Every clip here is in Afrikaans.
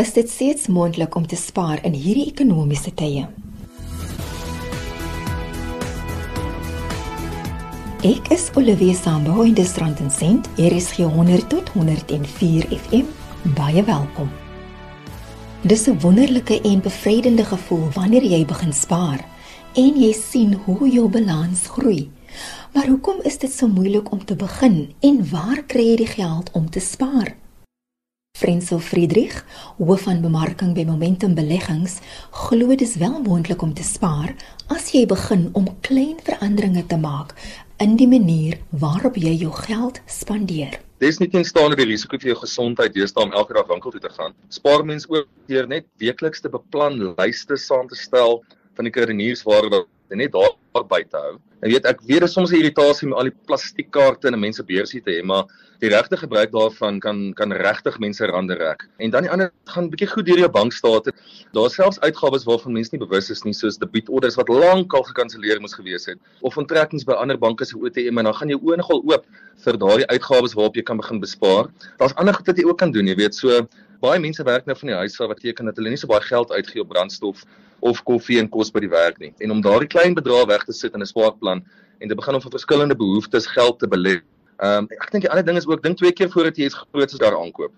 Is dit steeds moontlik om te spaar in hierdie ekonomiese tye? Ek is Olivia Sambo in die Strandsent. Hier is hier 100 tot 104 FM. Baie welkom. Dis 'n wonderlike en bevrydende gevoel wanneer jy begin spaar en jy sien hoe jou balans groei. Maar hoekom is dit so moeilik om te begin en waar kry jy die geld om te spaar? Frenzel Friedrich, hoof van bemarking by Momentum Beleggings, glo dit is wel moontlik om te spaar as jy begin om klein veranderinge te maak in die manier waarop jy jou geld spandeer. Definitief staan die risiko vir jou gesondheid deesdae om elke dag winkel toe te gaan. Spaar mens ook deur net weekliks te beplan lyste saam te stel van die kredienierswaarde net daar by te hou. Jy weet ek weet soms 'n irritasie met al die plastiekkaarte in 'n mens se beursie te hê, maar die regte gebruik daarvan kan kan regtig mense rande rek. En dan die ander gaan bietjie goed deur jou bankstate. Daar is selfs uitgawes waarvan mense nie bewus is nie, soos debietorders wat lankal gekanselleer moes gewees het of onttrekkings by ander banke se ATM en dan gaan jou oë nogal oop vir daardie uitgawes waarop jy kan begin bespaar. Daar's ander goed wat jy ook kan doen, jy weet, so baie mense werk nou van die huis af wat beteken dat hulle nie so baie geld uitgee op brandstof of koffie en kos by die werk nie. En om daardie klein bedrag weg te sit in 'n spaarplan en te begin om vir verskillende behoeftes geld te belê. Ehm um, ek dink die ander ding is ook dink twee keer voordat jy iets groots daar aankoop.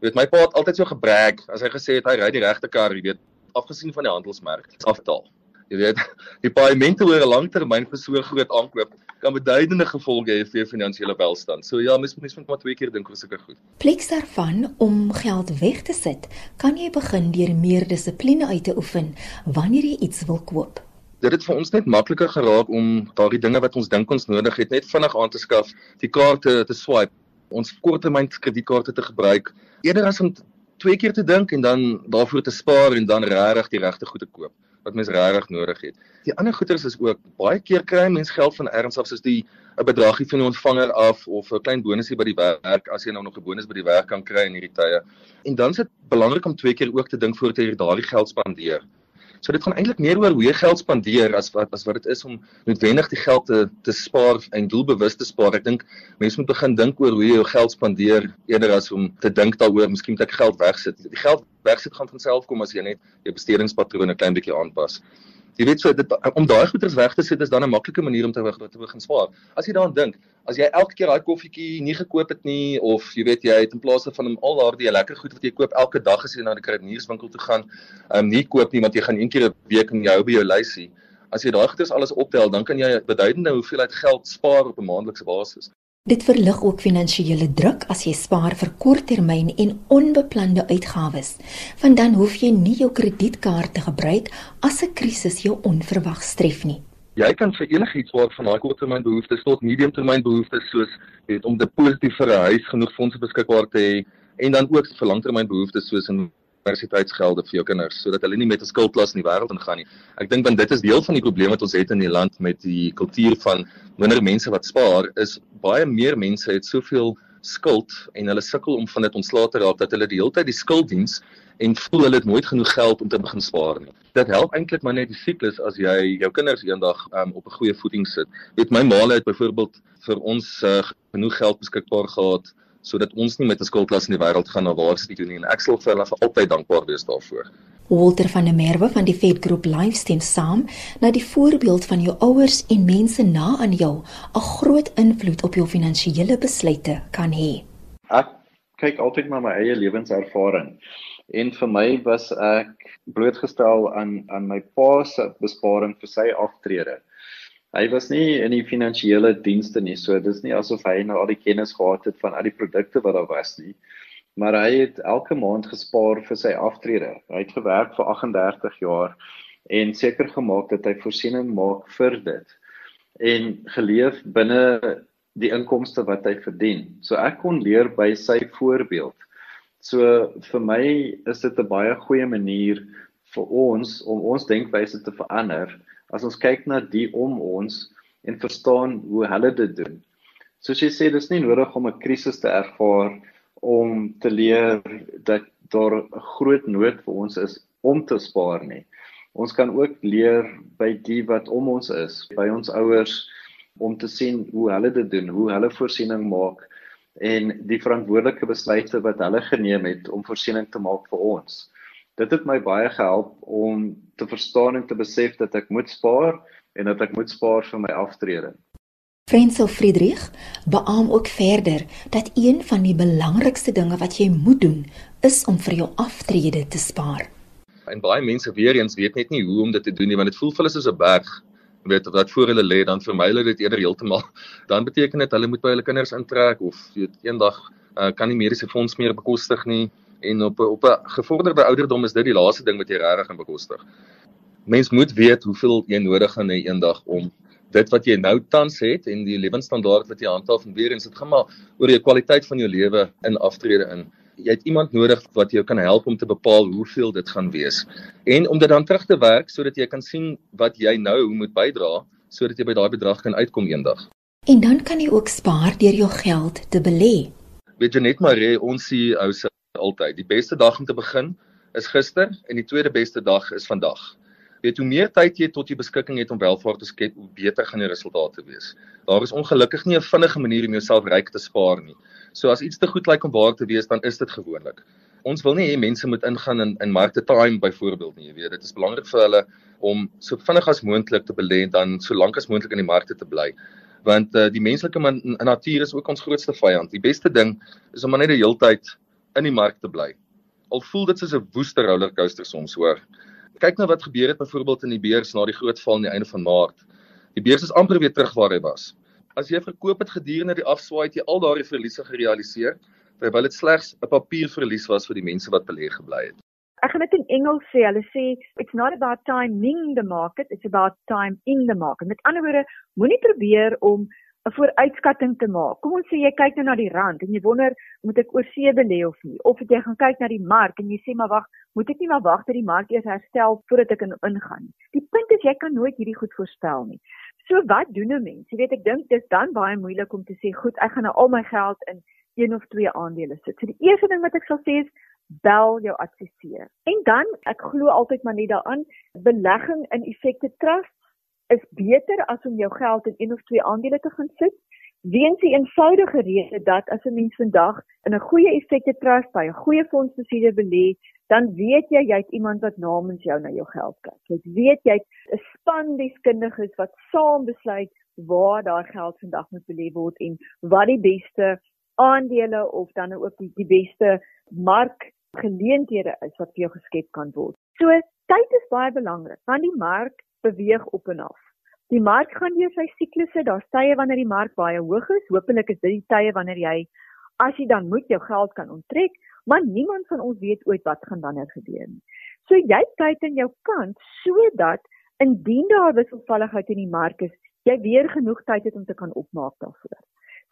Jy weet my pa het altyd so gebrek as hy gesê het hy ry die regte kar, jy weet, afgesien van die handelsmerk, afbetaal. Jy weet, die paaiemente oor 'n langtermyn vir so groot aankoop kan beduidende gevolge hê vir jou finansiële welstand. So ja, mens mens moet maar twee keer dink oor sulke goed. Pleks daarvan om geld weg te sit, kan jy begin deur meer dissipline uit te oefen wanneer jy iets wil koop. Dit het vir ons net makliker geraak om daardie dinge wat ons dink ons nodig het net vinnig aan te skaf, die kaarte te swipe, ons korttermyn kredietkaarte te gebruik, eerder as om twee keer te dink en dan daarvoor te spaar en dan regtig die regte goed te koop wat mens regtig nodig het. Die ander goederes is ook baie keer kry mens geld van erns af soos die 'n bedragie van die ontvanger af of 'n klein bonusie by die werk as jy nou nog 'n bonus by die werk kan kry in hierdie tye. En dan is dit belangrik om twee keer ook te dink voordat jy daardie geld spandeer. So dit gaan eintlik meer oor hoe jy geld spandeer as wat as wat dit is om noodwendig die geld te te spaar en doelbewus te spaar. Ek dink mense moet begin dink oor hoe jy jou geld spandeer eerder as om te dink daaroor miskien moet ek geld wegsit. Die geld wegsit gaan van self kom as jy net jou bestedingspatrone klein bietjie aanpas. Jy weet so dit om daai goederes weg te sit is dan 'n maklike manier om te te begin spaar. As jy daaraan dink, as jy elke keer daai koffietjie nie gekoop het nie of jy weet jy het in plaas van om al daardie lekker goed wat jy koop elke dag as jy na die kruidenierswinkel toe gaan, um, nie koop nie want jy gaan een keer 'n week in jou by jou lysie. As jy daai goederes alles optel, dan kan jy beduidende hoeveelheid geld spaar op 'n maandelikse basis. Dit verlig ook finansiële druk as jy spaar vir korttermyn en onbeplande uitgawes, want dan hoef jy nie jou kredietkaart te gebruik as 'n krisis jou onverwags tref nie. Jy kan vir enigiets waar van daai korttermyn behoeftes tot mediumtermyn behoeftes soos weet om depositief vir 'n huis genoeg fondse beskikbaar te hê en dan ook vir langtermyn behoeftes soos 'n universiteitsgelde vir jou kinders sodat hulle nie met 'n skuldklas in die wêreld ingaan nie. Ek dink want dit is deel van die probleem wat ons het in die land met die kultuur van minder mense wat spaar is baie meer mense het soveel skuld en hulle sukkel om van dit ontslae te raak dat hulle die hele tyd die skulddiens en voel hulle het nooit genoeg geld om te begin spaar nie. Dit help eintlik maar net die siklus as jy jou kinders eendag um, op 'n goeie voeding sit. Weet my ma het byvoorbeeld vir ons uh, genoeg geld beskikbaar gehad sodat ons nie met 'n skuldklas in die wêreld gaan na waar sit doen nie en ek sal vir hulle vir altyd dankbaar wees daarvoor. Walter van der Merwe van die Fed Groep Livestem saam na die voorbeeld van jou ouers en mense na aan jou 'n groot invloed op jou finansiële besluite kan hê. Ek kyk altyd na my eie lewenservaring en vir my was ek blootgestel aan aan my pa se besparing vir sy aftrede. Hy was nie in die finansiële dienste nie, so dis nie asof hy nou al die kennis gehad het van al die produkte wat daar was nie. Maar hy het elke maand gespaar vir sy aftrede. Hy het gewerk vir 38 jaar en seker gemaak dat hy voorsiening maak vir dit en geleef binne die inkomste wat hy verdien. So ek kon leer by sy voorbeeld. So vir my is dit 'n baie goeie manier vir ons om ons denkwyse te verander as ons kyk na die om ons en verstaan hoe hulle dit doen. Soos jy sê, dis nie nodig om 'n krisis te ervaar om te leer dat daar 'n groot nood vir ons is om te spaar nie. Ons kan ook leer by die wat om ons is, by ons ouers om te sien hoe hulle dit doen, hoe hulle voorsiening maak en die verantwoordelike besluite wat hulle geneem het om voorsiening te maak vir ons. Dit het my baie gehelp om te verstaan en te besef dat ek moet spaar en dat ek moet spaar vir my aftrede. Frensel Friedrich beamoen ook verder dat een van die belangrikste dinge wat jy moet doen is om vir jou aftrede te spaar. En baie mense weer eens weet net nie hoe om dit te doen nie want dit voel vir hulle soos 'n berg weet wat voor hulle lê dan vermy hulle dit eerder heeltemal dan beteken dit hulle moet by hulle kinders intrek of weet eendag uh, kan nie mediese fonds meer bekostig nie en op op 'n gevorderde ouderdom is dit die laaste ding wat jy regtig kan bekostig. Mens moet weet hoeveel jy nodig gaan hê eendag om dit wat jy nou tans het en die lewensstandaard wat jy handhaaf en weer eens dit gaan maar oor jou kwaliteit van jou lewe in aftrede in. Jy het iemand nodig wat jou kan help om te bepaal hoeveel dit gaan wees en om dit dan terug te werk sodat jy kan sien wat jy nou moet bydra sodat jy by daai bedrag kan uitkom eendag. En dan kan jy ook spaar deur jou geld te belê. Weet jy net maar ons CEO se altyd. Die beste dag om te begin is gister en die tweede beste dag is vandag. Weet hoe meer tyd jy tot jou beskikking het om welvaart te skep, hoe beter gaan die resultate wees. Daar is ongelukkig nie 'n vinnige manier om jouself ryk te spaar nie. So as iets te goed lyk om waar te wees, dan is dit gewoonlik. Ons wil nie hê mense moet ingaan in in markte time byvoorbeeld nie, jy weet, dit is belangrik vir hulle om so vinnig as moontlik te belê en dan so lank as moontlik in die markte te bly want uh, die menslike natuur is ook ons grootste vyand. Die beste ding is om net die heeltyd in die mark te bly. Al voel dit soos 'n woeste rollercoaster soms, hoor. Kyk nou wat gebeur het byvoorbeeld in die beurs na die groot val aan die einde van Maart. Die beurs is amper weer terug waar hy was. As jy verkoop het gedurende die afswaai het jy al daardie verliese gerealiseer, terwyl dit slegs 'n papierverlies was vir die mense wat belê gebly het. Ek gaan dit in Engels sê. Hulle sê it's not about timing the market, it's about time in the market. Met ander woorde, moenie probeer om 'n vooruitskatting te maak. Kom ons sê jy kyk nou na die rand en jy wonder, moet ek oor see belê of nie? Of jy gaan kyk na die mark en jy sê maar wag, moet ek nie maar wag dat die mark eers herstel voordat ek in ingaan nie. Die punt is jy kan nooit hierdie goed voorspel nie. So wat doen 'n mens? Jy weet ek dink dis dan baie moeilik om te sê, goed, ek gaan nou al my geld in een of twee aandele sit. So die eerste ding wat ek sal sê is bel jou adviseur. En dan ek glo altyd maar net daaraan, belegging in effekte trust is beter as om jou geld in een of twee aandele te gaan sit. Weens die eenvoudige rede dat as 'n mens vandag in 'n goeie effekte trust by 'n goeie fondsbestuurder belê, dan weet jy jy het iemand wat namens jou na jou geld kyk. Jy weet jy het 'n span deskundiges wat saam besluit waar daai geld vandag moet belê word en wat die beste aandele of dan ook die, die beste markgeleenthede is wat vir jou geskep kan word. So tyd is baie belangrik want die mark beweeg op en af. Die mark gaan deur sy siklusse, daar's tye wanneer die mark baie hoog is. Hoopelik is dit die tye wanneer jy as jy dan moet jou geld kan onttrek, maar niemand van ons weet ooit wat gaan dan gebeur nie. So jy kyk aan jou kant sodat indien daar wisselvalligheid in die mark is, jy weer genoeg tyd het om te kan opmaak daarvoor.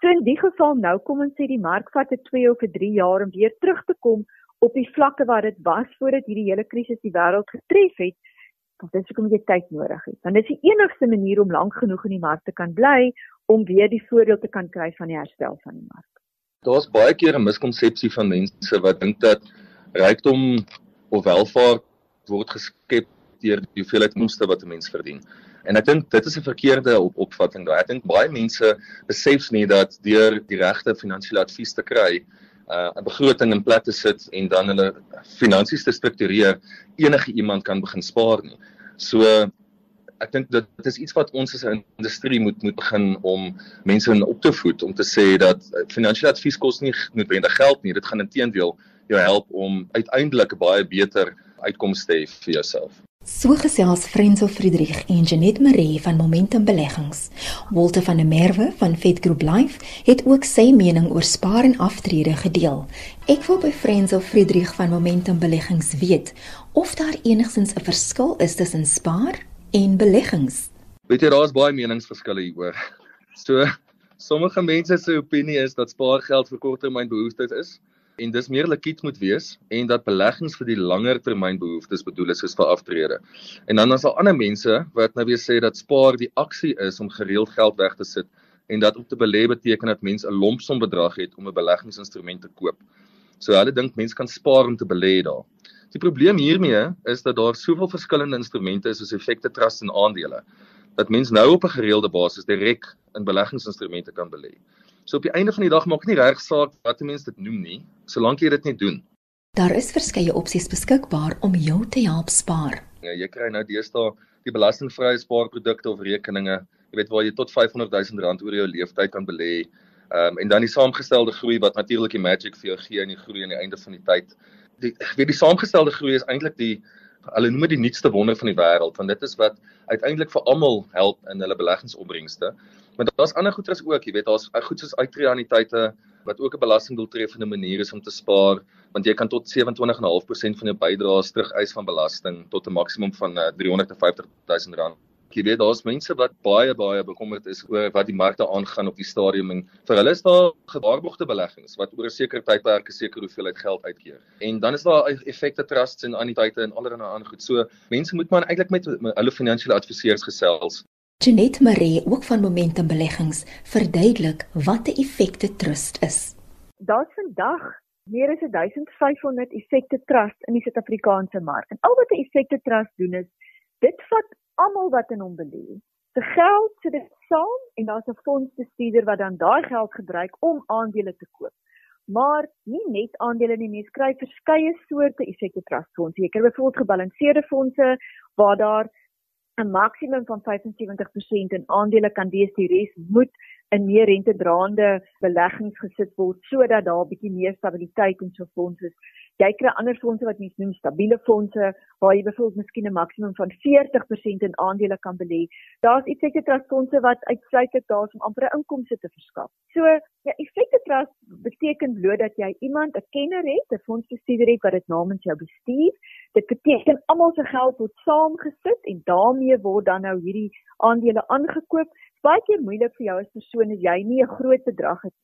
So in die geval nou kom ons sê die mark vat 'n 2 of 'n 3 jaar om weer terug te kom op die vlakke waar dit was voordat hierdie hele krisis die wêreld getref het, want dit is hoekom jy tyd nodig het. Want dit is die enigste manier om lank genoeg in die mark te kan bly om weer die voordeel te kan kry van die herstel van die mark. Daar's baie keer 'n miskonsepsie van mense wat dink dat rykdom of welvaart word geskep deur die hoeveelheid inkomste wat 'n mens verdien. En ek dink dit is 'n verkeerde op opvatting daai. Ek dink baie mense besef nie dat deur die regte finansiële advies te kry, uh, 'n begroting in plek te sit en dan hulle finansies te struktureer, enige iemand kan begin spaar nie. So ek dink dit dit is iets wat ons as 'n industrie moet moet begin om mense in op te voed om te sê dat uh, finansiële advies kos nie noodwendig geld nie. Dit gaan inteendeel jou help om uiteindelik 'n baie beter uitkoms te hê vir jouself. So gesels Frenzo Friedrich en Janet Maree van Momentum Beleggings. Walter van der Merwe van Vet Group Life het ook sy mening oor spaar en aftrede gedeel. Ek wil by Frenzo Friedrich van Momentum Beleggings weet of daar enigsins 'n verskil is tussen spaar en beleggings. Weet jy daar's baie meningsverskille hieroor. So sommige mense se opinie is dat spaargeld vir korttermynbehoeftes is en dis meer likwid moet wees en dat beleggings vir die langer termyn behoeftes bedoel is soos vir aftrede. En dan is daar ander mense wat nou weer sê dat spaar die aksie is om gereeld geld weg te sit en dat om te belê beteken dat mens 'n lompsom bedrag het om 'n beleggingsinstrument te koop. So hulle dink mense kan spaar om te belê daar. Die probleem hiermee is dat daar soveel verskillende instrumente is soos effekte trusts en aandele dat mens nou op 'n gereelde basis direk in beleggingsinstrumente kan belê. So op die einde van die dag maak dit nie reg saak wat mense dit noem nie, solank jy dit net doen. Daar is verskeie opsies beskikbaar om jou te help spaar. Ja, jy kry nou deesdae die belastingvrye spaarprodukte of rekeninge, jy weet waar jy tot 500 000 rand oor jou lewenstyd kan belê. Ehm um, en dan die saamgestelde groei wat natuurlik die magic vir jou gee in die groei aan die einde van die tyd. Die weet die saamgestelde groei is eintlik die hulle noem dit die nuutste wonder van die wêreld want dit is wat uiteindelik vir almal help in hulle beleggingsopbrengste. Maar daar's ander goederes ook, jy weet daar's goed soos uitreaniteite wat ook 'n belastingdoeltreffende manier is om te spaar want jy kan tot 27.5% van jou bydraes terugeis van belasting tot 'n maksimum van 350 000 rand jy weet daar's mense wat baie baie bekommerd is oor wat die markte aangaan op die stadium en vir hulle is daar gewaarborgde beleggings wat oor 'n sekere tydperk 'n sekere hoeveelheid geld uitkeer. En dan is daar effekte trusts en anniteite en allerlei ander goed. So mense moet maar eintlik met, met hulle finansiële adviseurs gesels. Janet Marie ook van Momentum Beleggings verduidelik wat 'n effekte trust is. Daar's vandag meer as 1500 effekte trusts in die Suid-Afrikaanse mark. En al wat 'n effekte trust doen is dit vat almal wat in hom belê. Se geld sit dit saam en daar's 'n fondsbestuurder wat dan daai geld gebruik om aandele te koop. Maar nie net aandele nie, mens kry verskeie soorte effekte trust fondse. Jy kry byvoorbeeld gebalanseerde fondse waar daar 'n maksimum van 75% in aandele kan wees, die res moet in meer rentedraande beleggings gesit word sodat daar 'n bietjie meer stabiliteit in so fondse is jy kry ander fondse wat mens noem stabiele fondse waar jy byvoorbeeld miskien 'n maksimum van 40% in aandele kan belê. Daar's effekte trust fondse wat uitsluitlik daar is om amper 'n inkomste te verskaf. So, ja, effekte trust beteken bloot dat jy iemand, 'n kenner het, 'n fondsbestuurder het wat dit namens jou bestuur. Dit beteken almal se geld word saamgesit en daarmee word dan nou hierdie aandele aangekoop. Baie keer moeilik vir jou as persoon as jy nie 'n groot bedrag het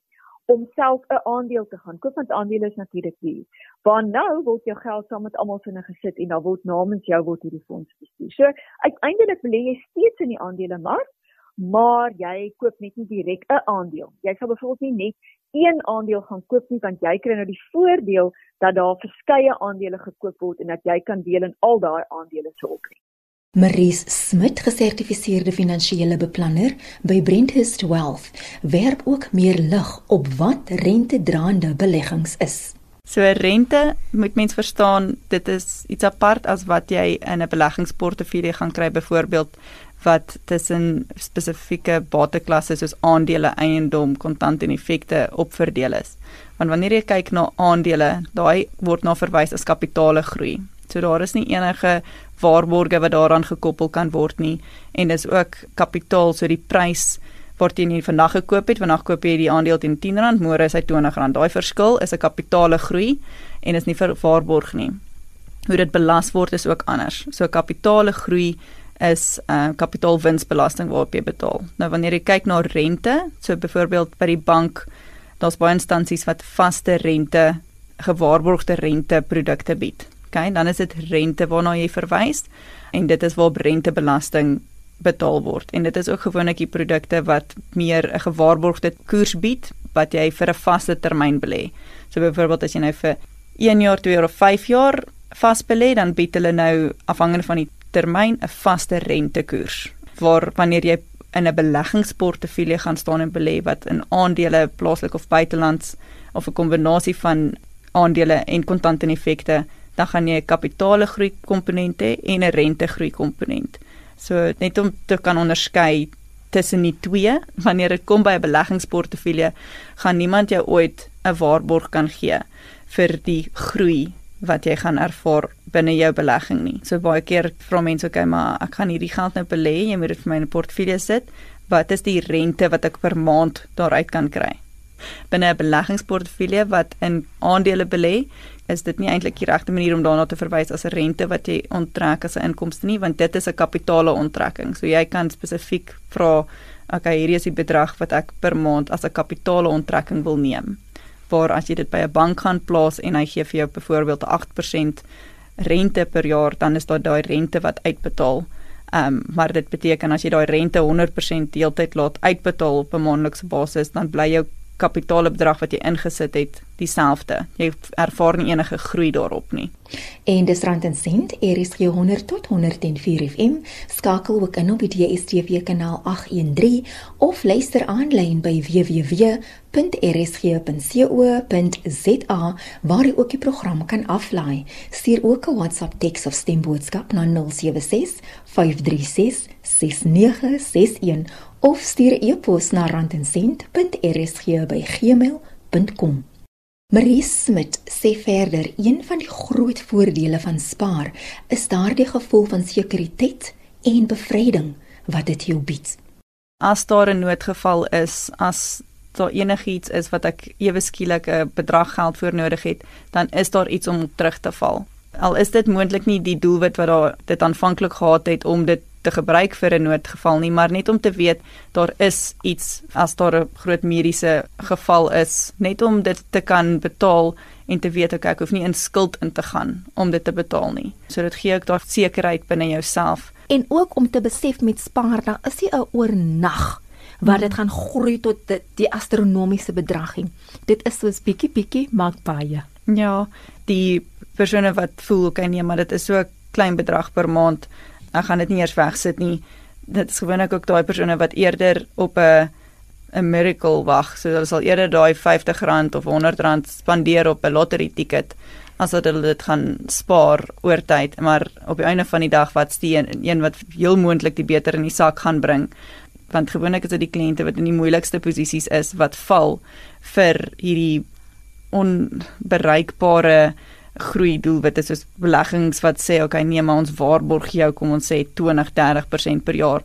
om self 'n aandeel te gaan koop want aandele is natuurlik duur. Waar nou word jou geld saam met almal sinne gesit en dan word namens jou word hierdie fonds bestuur. So uiteindelik belê jy steeds in die aandelemark, maar jy koop net nie direk 'n aandeel. Jy sal byvoorbeeld nie net een aandeel gaan koop nie want jy kry nou die voordeel dat daar verskeie aandele gekoop word en dat jy kan deel in al daai aandele se opbrengs. Maries Smit, gesertifiseerde finansiële beplanner by Brenthurst Wealth, werp ook meer lig op wat rentedraande beleggings is. So rente moet mens verstaan, dit is iets apart as wat jy in 'n beleggingsportefeulje gaan kry byvoorbeeld wat tussen spesifieke bateklasse soos aandele, eiendom, kontant en effekte opverdeel is. Want wanneer jy kyk na aandele, daai word na verwys as kapitaale groei. So daar is nie enige waarborge wat daaraan gekoppel kan word nie. En dis ook kapitaal so die prys word jy nie vandag gekoop het vandag koop jy die aandeel teen R10 môre is hy R20. Daai verskil is 'n kapitaale groei en is nie vir waarborg nie. Hoe dit belas word is ook anders. So kapitaale groei is uh, kapitaalwinsbelasting waarop jy betaal. Nou wanneer jy kyk na rente so byvoorbeeld by die bank daar's baie instansies wat vaste rente gewaarborgde rente produkte bied Okay, dan is dit rente waarna jy verwys en dit is waar rentebelasting betaal word. En dit is ook gewoonlik die produkte wat meer 'n gewaarborgde koers bied wat jy vir 'n vaste termyn belê. So byvoorbeeld as jy nou vir 1 jaar, 2 jaar of 5 jaar vasbelê, dan bied hulle nou afhangende van die termyn 'n vaste rentekoers. Waar wanneer jy in 'n beleggingsportefeulje gaan staan en belê wat in aandele plaaslik of buitelands of 'n kombinasie van aandele en kontant en effekte dan gaan jy 'n kapitaalegroei komponent hê en 'n rentegroei komponent. So net om te kan onderskei tussen die twee, wanneer dit kom by 'n beleggingsportefeulje, gaan niemand jou ooit 'n waarborg kan gee vir die groei wat jy gaan ervaar binne jou belegging nie. So baie keer vra mense okay, maar ek gaan hierdie geld nou belê, jy moet dit vir my in 'n portefeulje sit. Wat is die rente wat ek per maand daaruit kan kry? Binne 'n beleggingsportefeulje wat in aandele belê, is dit nie eintlik die regte manier om daarna te verwys as 'n rente wat jy onttrek as 'n inkomste nie, want dit is 'n kapitale onttrekking. So jy kan spesifiek vra, okay, hierdie is die bedrag wat ek per maand as 'n kapitale onttrekking wil neem. Waar as jy dit by 'n bank gaan plaas en hy gee vir jou byvoorbeeld 8% rente per jaar, dan is daar daai rente wat uitbetaal. Ehm um, maar dit beteken as jy daai rente 100% deeltyd laat uitbetaal op 'n maandelikse basis, dan bly jou kapitaalbedrag wat jy ingesit het dieselfde. Jy ervaar nie enige groei daarop nie. En dis rand en sent, RSG 100 tot 104 FM, skakel ook in op die DStv kanaal 813 of luister aanlyn by www.rsg.co.za waar jy ook die program kan aflaai. Stuur ook 'n WhatsApp teks of stemboodskap na 076 536 6961 of stuur 'n e-pos na randensent.rsg@gmail.com. Marie Smit sê verder, een van die groot voordele van spaar is daardie gevoel van sekuriteit en bevryding wat dit jou bied. As daar 'n noodgeval is, as daar enigiets is wat ek ewe skielik 'n bedrag geld voor nodig het, dan is daar iets om terug te val. Al is dit moontlik nie die doelwit wat daar dit aanvanklik gehad het om dit te gebruik vir 'n noodgeval nie, maar net om te weet daar is iets as daar 'n groot mediese geval is, net om dit te kan betaal en te weet ek hoef nie in skuld in te gaan om dit te betaal nie. So dit gee ook daar sekerheid binne jouself en ook om te besef met spaar dan is jy 'n oornag waar dit gaan groei tot die, die astronomiese bedrag. Dit is soos bietjie bietjie maak baie. Ja, die persone wat voel okay nee, maar dit is so 'n klein bedrag per maand ek gaan dit nie eers wegsit nie. Dit is gewoonlik ook daai persone wat eerder op 'n 'n miracle wag. So hulle sal eerder daai R50 of R100 spandeer op 'n lottery ticket as dat hulle dit gaan spaar oor tyd. Maar op die einde van die dag wat steen een wat heel moontlik die beter in die sak gaan bring. Want gewoonlik is dit die kliënte wat in die moeilikste posisies is wat val vir hierdie onbereikbare groei doelwitte soos beleggings wat sê okay nee maar ons waarborg jou kom ons sê 20 30% per jaar.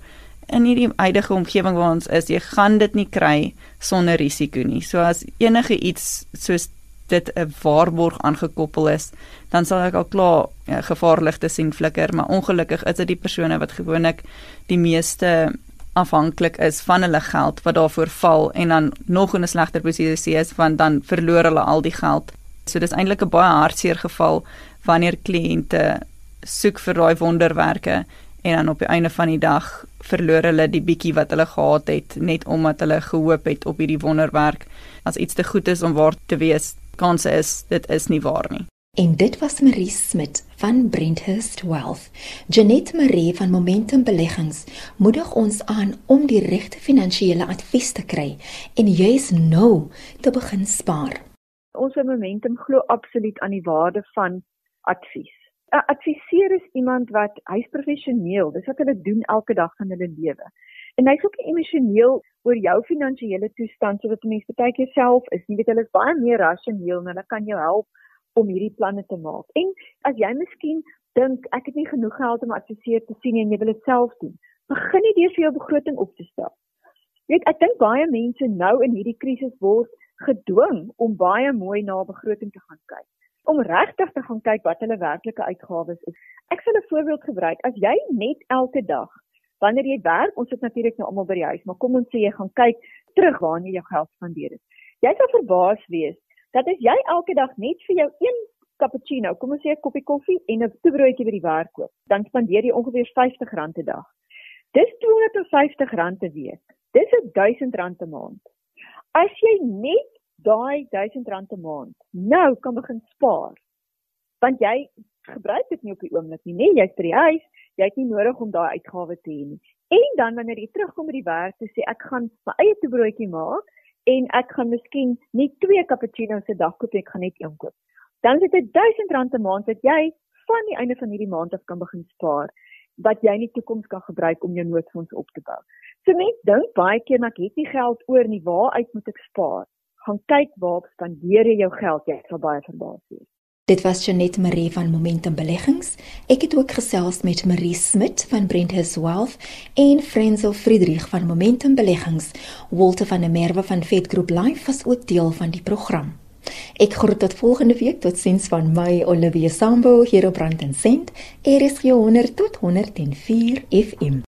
In hierdie huidige omgewing waar ons is jy gaan dit nie kry sonder risiko nie. So as enige iets soos dit 'n waarborg aangekoppel is dan sal ek al klaar ja, gevaarligte sien flikker maar ongelukkig is dit die persone wat gewoonlik die meeste afhanklik is van hulle geld wat daarvoor val en dan nog in 'n slegter posisie is want dan verloor hulle al die geld So dis eintlik 'n baie hartseer geval wanneer kliënte soek vir daai wonderwerke en dan op die einde van die dag verloor hulle die bietjie wat hulle gehad het net omdat hulle gehoop het op hierdie wonderwerk. As iets te goed is om waar te wees, kans is dit is nie waar nie. En dit was Marie Smit van Brenthurst Wealth. Janet Marie van Momentum Beleggings moedig ons aan om die regte finansiële advies te kry en juis nou te begin spaar. Ons by Momentum glo absoluut aan die waarde van advies. 'n Adviseur is iemand wat hy's professioneel, dis wat hulle doen elke dag van hulle lewe. En hy's ook emosioneel oor jou finansiële toestand sodat 'n mens baie keer self is, jy weet hulle is baie meer rasioneel en hulle kan jou help om hierdie planne te maak. En as jy miskien dink ek het nie genoeg geld om 'n adviseur te sien en jy wil dit self doen, begin nie deur vir jou begroting op te stel. Weet, ek dink baie mense nou in hierdie krisis word gedwing om baie mooi na begroting te gaan kyk. Om regtig te gaan kyk wat hulle werklike uitgawes is. Ek sal 'n voorbeeld gebruik. As jy net elke dag wanneer jy werk, ons sit natuurlik nou almal by die huis, maar kom ons sê jy gaan kyk terug waar jy jou geld spandeer het. Jy sal verbaas wees dat as jy elke dag net vir jou een cappuccino, kom ons sê 'n koppie koffie en 'n toebroodjie by die werk koop, dan spandeer jy ongeveer R50 'n dag. Dis R250 'n week. Dis R1000 'n maand. As jy net daai R1000 'n maand nou kan begin spaar, want jy gebruik dit nie op die oomblik nie, nee, jy's by die huis, jy het nie nodig om daai uitgawes te hê nie. En dan wanneer jy terugkom by die werk sê ek gaan my eie toebroodjie maak en ek gaan miskien nie twee cappuccino's 'n dag koop nie, ek gaan net een koop. Dan is dit R1000 'n maand wat jy van die einde van hierdie maand af kan begin spaar wat jy in die toekoms kan gebruik om jou noodfonds op te bou. So mense dink baie keer maar ek het nie geld oor nie, waar uit moet ek spaar? Gaan kyk waar spandeer jy jou geld, jy sal baie verbaas wees. Dit was Janet Marie van Momentum Beleggings. Ek het ook gesels met Marie Smit van Brenthurst Wealth en Frenzel Friedrich van Momentum Beleggings. Walter van der Merwe van Vet Group Life was ook deel van die program. Ek groet tot volgende week tot sins van my Olivia Sambo hier op Rand en Sent. Er is 100 tot 104 FM.